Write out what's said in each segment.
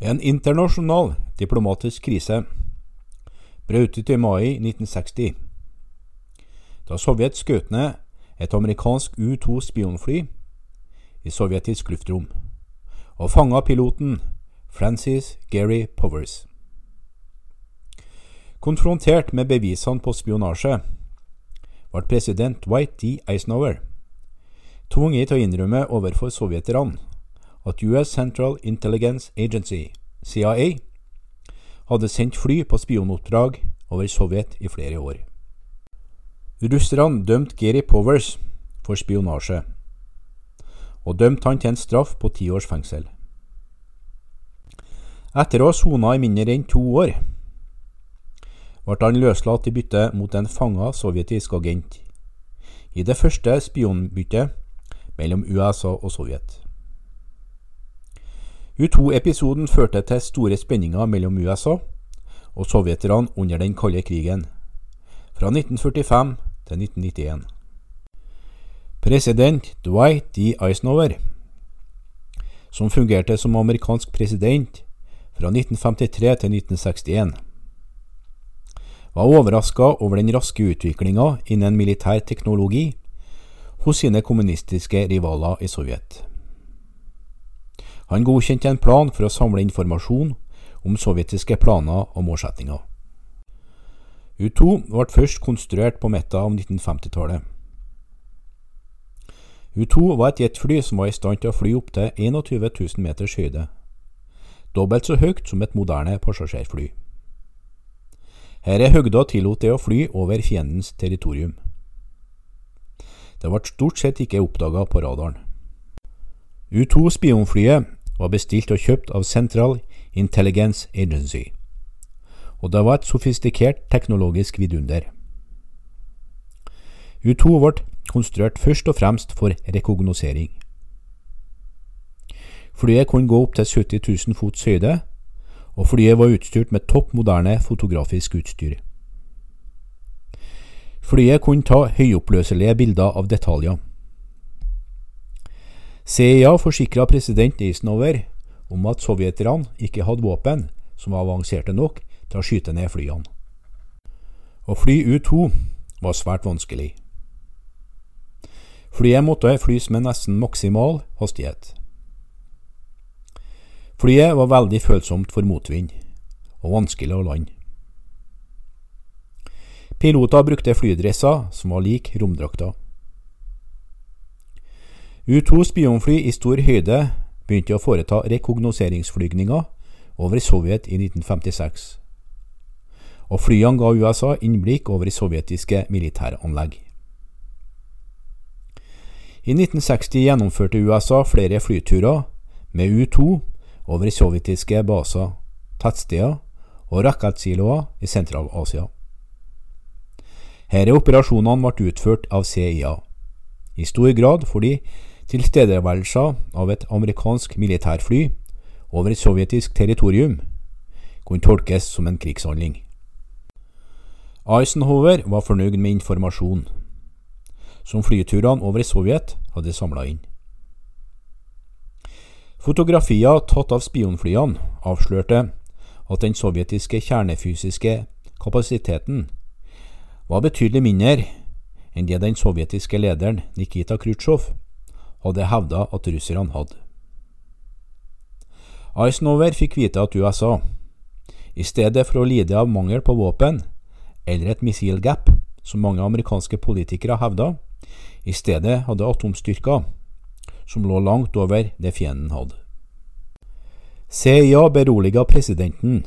En internasjonal diplomatisk krise brøt ut i mai 1960, da Sovjet skjøt ned et amerikansk U-2 spionfly i sovjetisk luftrom og fanga piloten Francis Gary Powers. Konfrontert med bevisene på spionasje ble president Dwight D. Eisenhower tvunget til å innrømme overfor sovjeterne at US Central Intelligence Agency, CIA, hadde sendt fly på spionoppdrag over Sovjet i flere år. Russerne dømte Geri Powers for spionasje, og dømte han til en straff på ti års fengsel. Etter å ha sona i mindre enn to år, ble han løslatt i bytte mot en fanga sovjetisk agent, i det første spionbyttet mellom USA og Sovjet. U2-episoden førte til store spenninger mellom USA og sovjeterne under den kalde krigen, fra 1945 til 1991. President Dwight D. Eisenhower, som fungerte som amerikansk president fra 1953 til 1961, var overraska over den raske utviklinga innen militær teknologi hos sine kommunistiske rivaler i Sovjet. Han godkjente en plan for å samle informasjon om sovjetiske planer og målsettinger. U-2 ble først konstruert på midten av 1950-tallet. U-2 var et jetfly som var i stand til å fly opptil 21 000 meters høyde, dobbelt så høyt som et moderne passasjerfly. Her er høgda tillot det å fly over fiendens territorium. Det ble stort sett ikke oppdaga på radaren. U-2 spionflyet var bestilt og kjøpt av Central Intelligence Agency, og det var et sofistikert teknologisk vidunder. U-2 ble konstruert først og fremst for rekognosering. Flyet kunne gå opp til 70 000 fots høyde, og flyet var utstyrt med topp moderne fotografisk utstyr. Flyet kunne ta høyoppløselige bilder av detaljer. CIA forsikra president Eisenhower om at sovjeterne ikke hadde våpen som var avanserte nok til å skyte ned flyene. Å fly U-2 var svært vanskelig. Flyet måtte flys med nesten maksimal hastighet. Flyet var veldig følsomt for motvind, og vanskelig å lande. Piloter brukte flydresser som var lik romdrakter. U-2 spionfly i stor høyde begynte å foreta rekognoseringsflygninger over Sovjet i 1956, og flyene ga USA innblikk over sovjetiske militæranlegg. I 1960 gjennomførte USA flere flyturer med U-2 over sovjetiske baser, tettsteder og rakettsiloer i Sentral-Asia. Disse operasjonene ble utført av CIA, i stor grad fordi tilstedeværelsen av et amerikansk militærfly over et sovjetisk territorium kunne tolkes som en krigshandling. Eisenhower var fornøyd med informasjon som flyturene over Sovjet hadde samla inn. Fotografier tatt av spionflyene avslørte at den sovjetiske kjernefysiske kapasiteten var betydelig mindre enn det den sovjetiske lederen Nikita Khrusjtsjov hadde hevda at russerne hadde. Eisenhower fikk vite at USA, i stedet for å lide av mangel på våpen eller et missilgap, som mange amerikanske politikere hevda, i stedet hadde atomstyrker som lå langt over det fienden hadde. CIA beroliga presidenten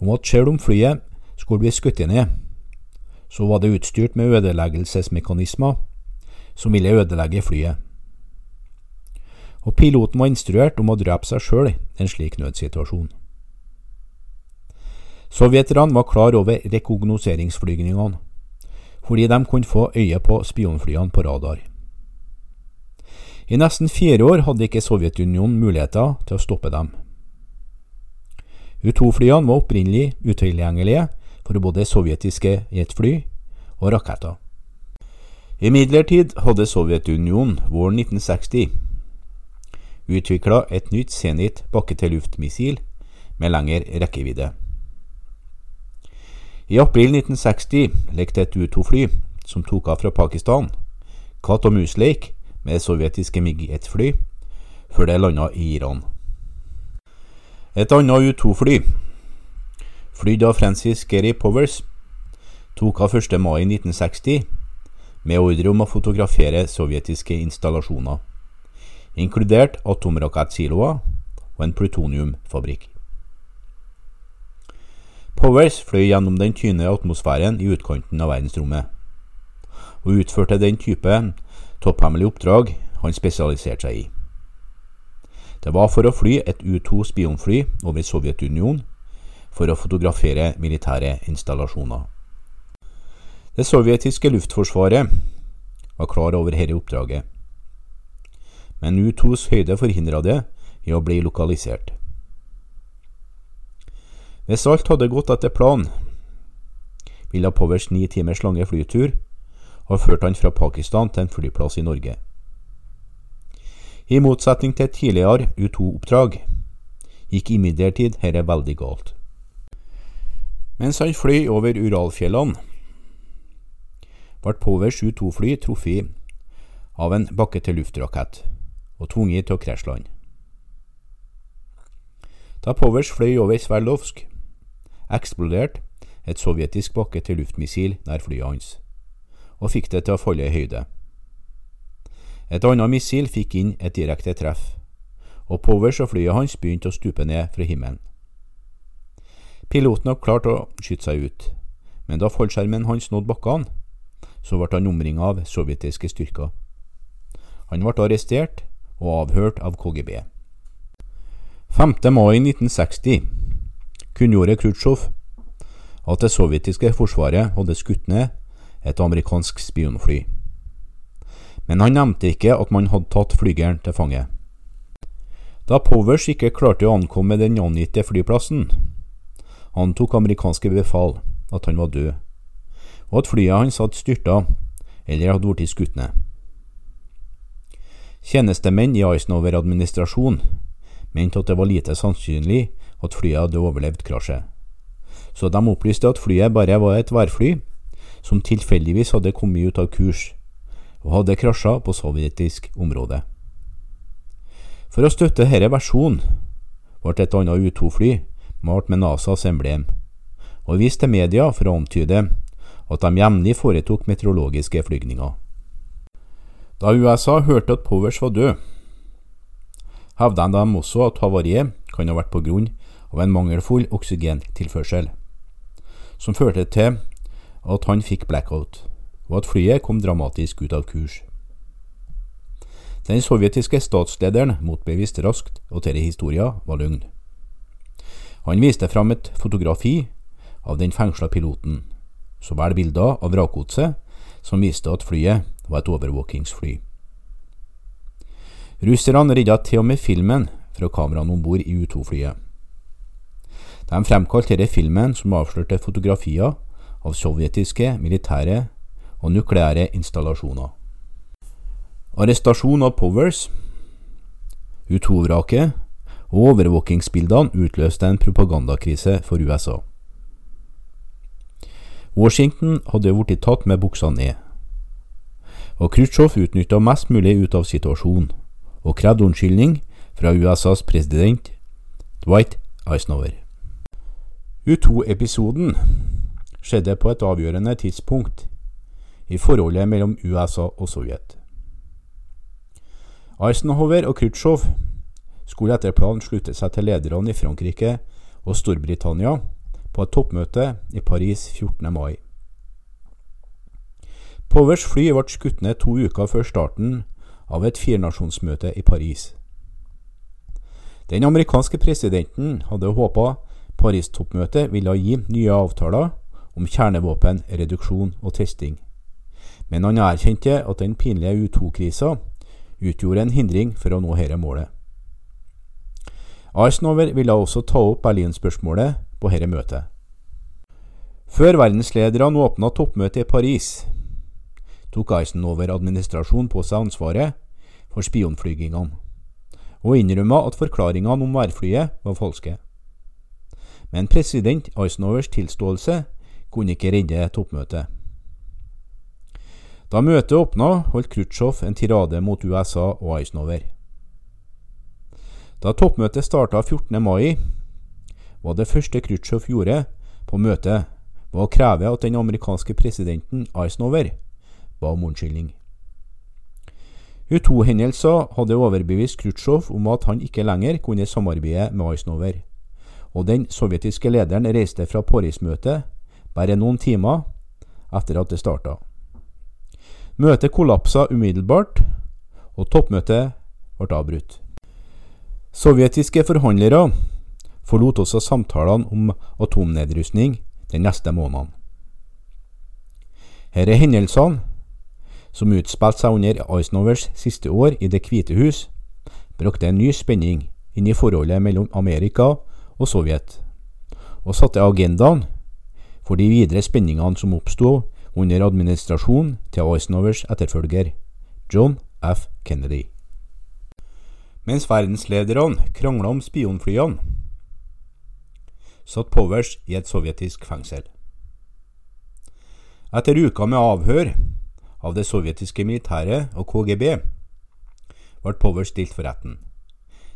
om at selv om flyet skulle bli skutt ned, så var det utstyrt med ødeleggelsesmekanismer som ville ødelegge flyet. Og piloten var instruert om å drepe seg sjøl i en slik nødsituasjon. Sovjeterne var klar over rekognoseringsflygningene, fordi de kunne få øye på spionflyene på radar. I nesten fire år hadde ikke Sovjetunionen muligheter til å stoppe dem. U-2-flyene var opprinnelig utilgjengelige for både sovjetiske jetfly og raketter. Imidlertid hadde Sovjetunionen våren 1960 utvikla et nytt Zenit bakke-til-luft-missil med lengre rekkevidde. I april 1960 lekte et U-2-fly som tok av fra Pakistan, katt og mus-leik med det sovjetiske MiG-1-fly, før det landa i Iran. Et annet U-2-fly, flydd av Francis Gary Powers, tok av 1. mai 1960 med ordre om å fotografere sovjetiske installasjoner, inkludert atomrakettsiloer og en plutoniumfabrikk. Powers fløy gjennom den tynne atmosfæren i utkanten av verdensrommet, og utførte den type topphemmelige oppdrag han spesialiserte seg i. Det var for å fly et U-2 spionfly over Sovjetunionen for å fotografere militære installasjoner. Det sovjetiske luftforsvaret var klar over dette oppdraget, men U-2s høyde forhindra det i å bli lokalisert. Hvis alt hadde gått etter planen, ville Powers ni timers lange flytur ha ført han fra Pakistan til en flyplass i Norge. I motsetning til tidligere U-2-oppdrag gikk imidlertid dette veldig galt. Mens han fløy over Uralfjellene, ble Powers U-2-fly truffet av en bakke-til-luft-rakett og tvunget til å krasjlande. Da Powers fløy over Sverdlovsk, eksploderte et sovjetisk bakke-til-luft-missil nær flyet hans, og fikk det til å falle i høyde. Et annet missil fikk inn et direkte treff, og Powers og flyet hans begynte å stupe ned fra himmelen. Piloten hadde klart å skyte seg ut, men da fallskjermen hans nådde bakkene, så ble han omringet av sovjetiske styrker. Han ble arrestert og avhørt av KGB. 5. mai 1960 kunngjorde Khrusjtsjov at det sovjetiske forsvaret hadde skutt ned et amerikansk spionfly men han nevnte ikke at man hadde tatt flygeren til fange. Da Powers ikke klarte å ankomme den angitte flyplassen, antok amerikanske befal at han var død, og at flyet hans hadde styrta eller hadde blitt skutt ned. Tjenestemenn i Eisenhower-administrasjonen mente at det var lite sannsynlig at flyet hadde overlevd krasjet, så de opplyste at flyet bare var et værfly som tilfeldigvis hadde kommet ut av kurs og hadde krasja på sovjetisk område. For å støtte denne versjonen ble et annet U-2-fly malt med NASAs emblem, og vist til media for å antyde at de jevnlig foretok meteorologiske flygninger. Da USA hørte at Powers var død, hevdet de også at havariet kan ha vært på grunn av en mangelfull oksygentilførsel, som førte til at han fikk blackout og at flyet kom dramatisk ut av kurs. Den sovjetiske statslederen motbeviste raskt at denne historien var løgn. Han viste fram et fotografi av den fengsla piloten, så vel bilder av vrakgodset som viste at flyet var et overvåkingsfly. Russerne redda til og med filmen fra kameraene om bord i U-2-flyet. De fremkalte denne filmen som avslørte fotografier av sovjetiske militære og nukleære installasjoner. Arrestasjon av Powers, U-2-vraket og overvåkingsbildene utløste en propagandakrise for USA. Washington hadde blitt tatt med buksa ned, og Khrusjtsjov utnytta mest mulig ut av situasjonen og krevde unnskyldning fra USAs president Dwight Eisenhower. U-2-episoden skjedde på et avgjørende tidspunkt i forholdet mellom USA og Sovjet. Eisenhower og Khrusjtsjov skulle etter planen slutte seg til lederne i Frankrike og Storbritannia på et toppmøte i Paris 14. mai. Powers fly ble skutt ned to uker før starten av et firnasjonsmøte i Paris. Den amerikanske presidenten hadde håpa Paris-toppmøtet ville gi nye avtaler om kjernevåpen, reduksjon og testing men han erkjente at den pinlige U2-krisa utgjorde en hindring for å nå dette målet. Eisenhower ville også ta opp Berlin-spørsmålet på dette møtet. Før verdenslederne åpna toppmøtet i Paris, tok Eisenhower-administrasjonen på seg ansvaret for spionflygingene, og innrømma at forklaringene om værflyet var falske. men president Eisenhowers tilståelse kunne ikke redde toppmøtet. Da møtet åpna, holdt Khrusjtsjov en tirade mot USA og Eisenhower. Da toppmøtet starta 14. mai, var det første Khrusjtsjov gjorde på møtet, var å kreve at den amerikanske presidenten Eisenhower ba om unnskyldning. U2-hendelser hadde overbevist Khrusjtsjov om at han ikke lenger kunne samarbeide med Eisenhower, og den sovjetiske lederen reiste fra Paris-møtet bare noen timer etter at det starta. Møtet kollapsa umiddelbart, og toppmøtet ble avbrutt. Sovjetiske forhandlere forlot også samtalene om atomnedrustning den neste måneden. Her er hendelsene som utspilte seg under Eisenhowers siste år i Det hvite hus, brakte en ny spenning inn i forholdet mellom Amerika og Sovjet, og satte agendaen for de videre spenningene som oppsto under administrasjonen til Eisenhowers etterfølger, John F. Kennedy. Mens verdenslederne krangla om spionflyene, satt Powers i et sovjetisk fengsel. Etter uka med avhør av det sovjetiske militæret og KGB ble Powers stilt for retten,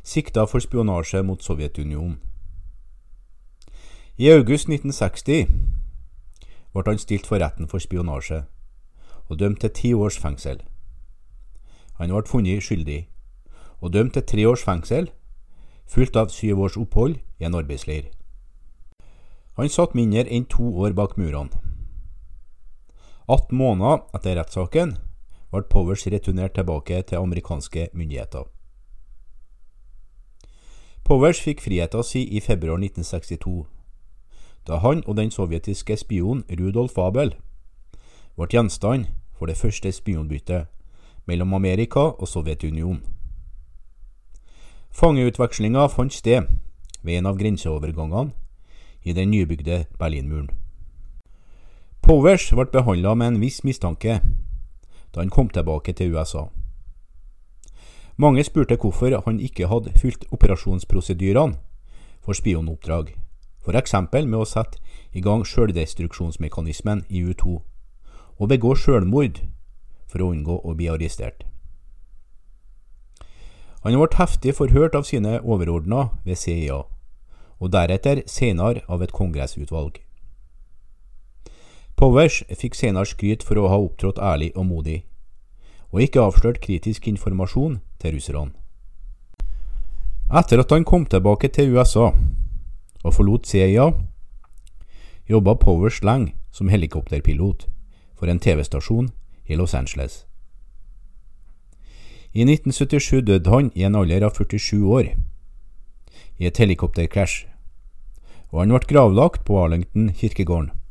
sikta for spionasje mot Sovjetunionen. I august 1960 ble han stilt for retten for spionasje og dømt til ti års fengsel. Han ble funnet skyldig og dømt til tre års fengsel, fulgt av syv års opphold i en arbeidsleir. Han satt mindre enn to år bak murene. 18 måneder etter rettssaken ble Powers returnert tilbake til amerikanske myndigheter. Powers fikk friheten sin i februar 1962, da han og den sovjetiske spionen Rudolf Abel ble gjenstand for det første spionbyttet mellom Amerika og Sovjetunionen. Fangeutvekslinga fant sted ved en av grenseovergangene i den nybygde Berlinmuren. Powers ble behandla med en viss mistanke da han kom tilbake til USA. Mange spurte hvorfor han ikke hadde fulgt operasjonsprosedyrene for spionoppdrag, f.eks. med å sette i gang sjøldestruksjonsmekanismen i U2 og begå sjølmord for å unngå å bli arrestert. Han ble heftig forhørt av sine overordna ved CIA og deretter senere av et kongressutvalg. Powers fikk senere skryt for å ha opptrådt ærlig og modig, og ikke avslørt kritisk informasjon til russerne. Etter at han kom tilbake til USA og forlot CIA, jobba Powers lenge som helikopterpilot for en TV-stasjon i Los Angeles. I 1977 døde han i en alder av 47 år i et helikopterkrasj og han ble gravlagt på Arlington kirkegården.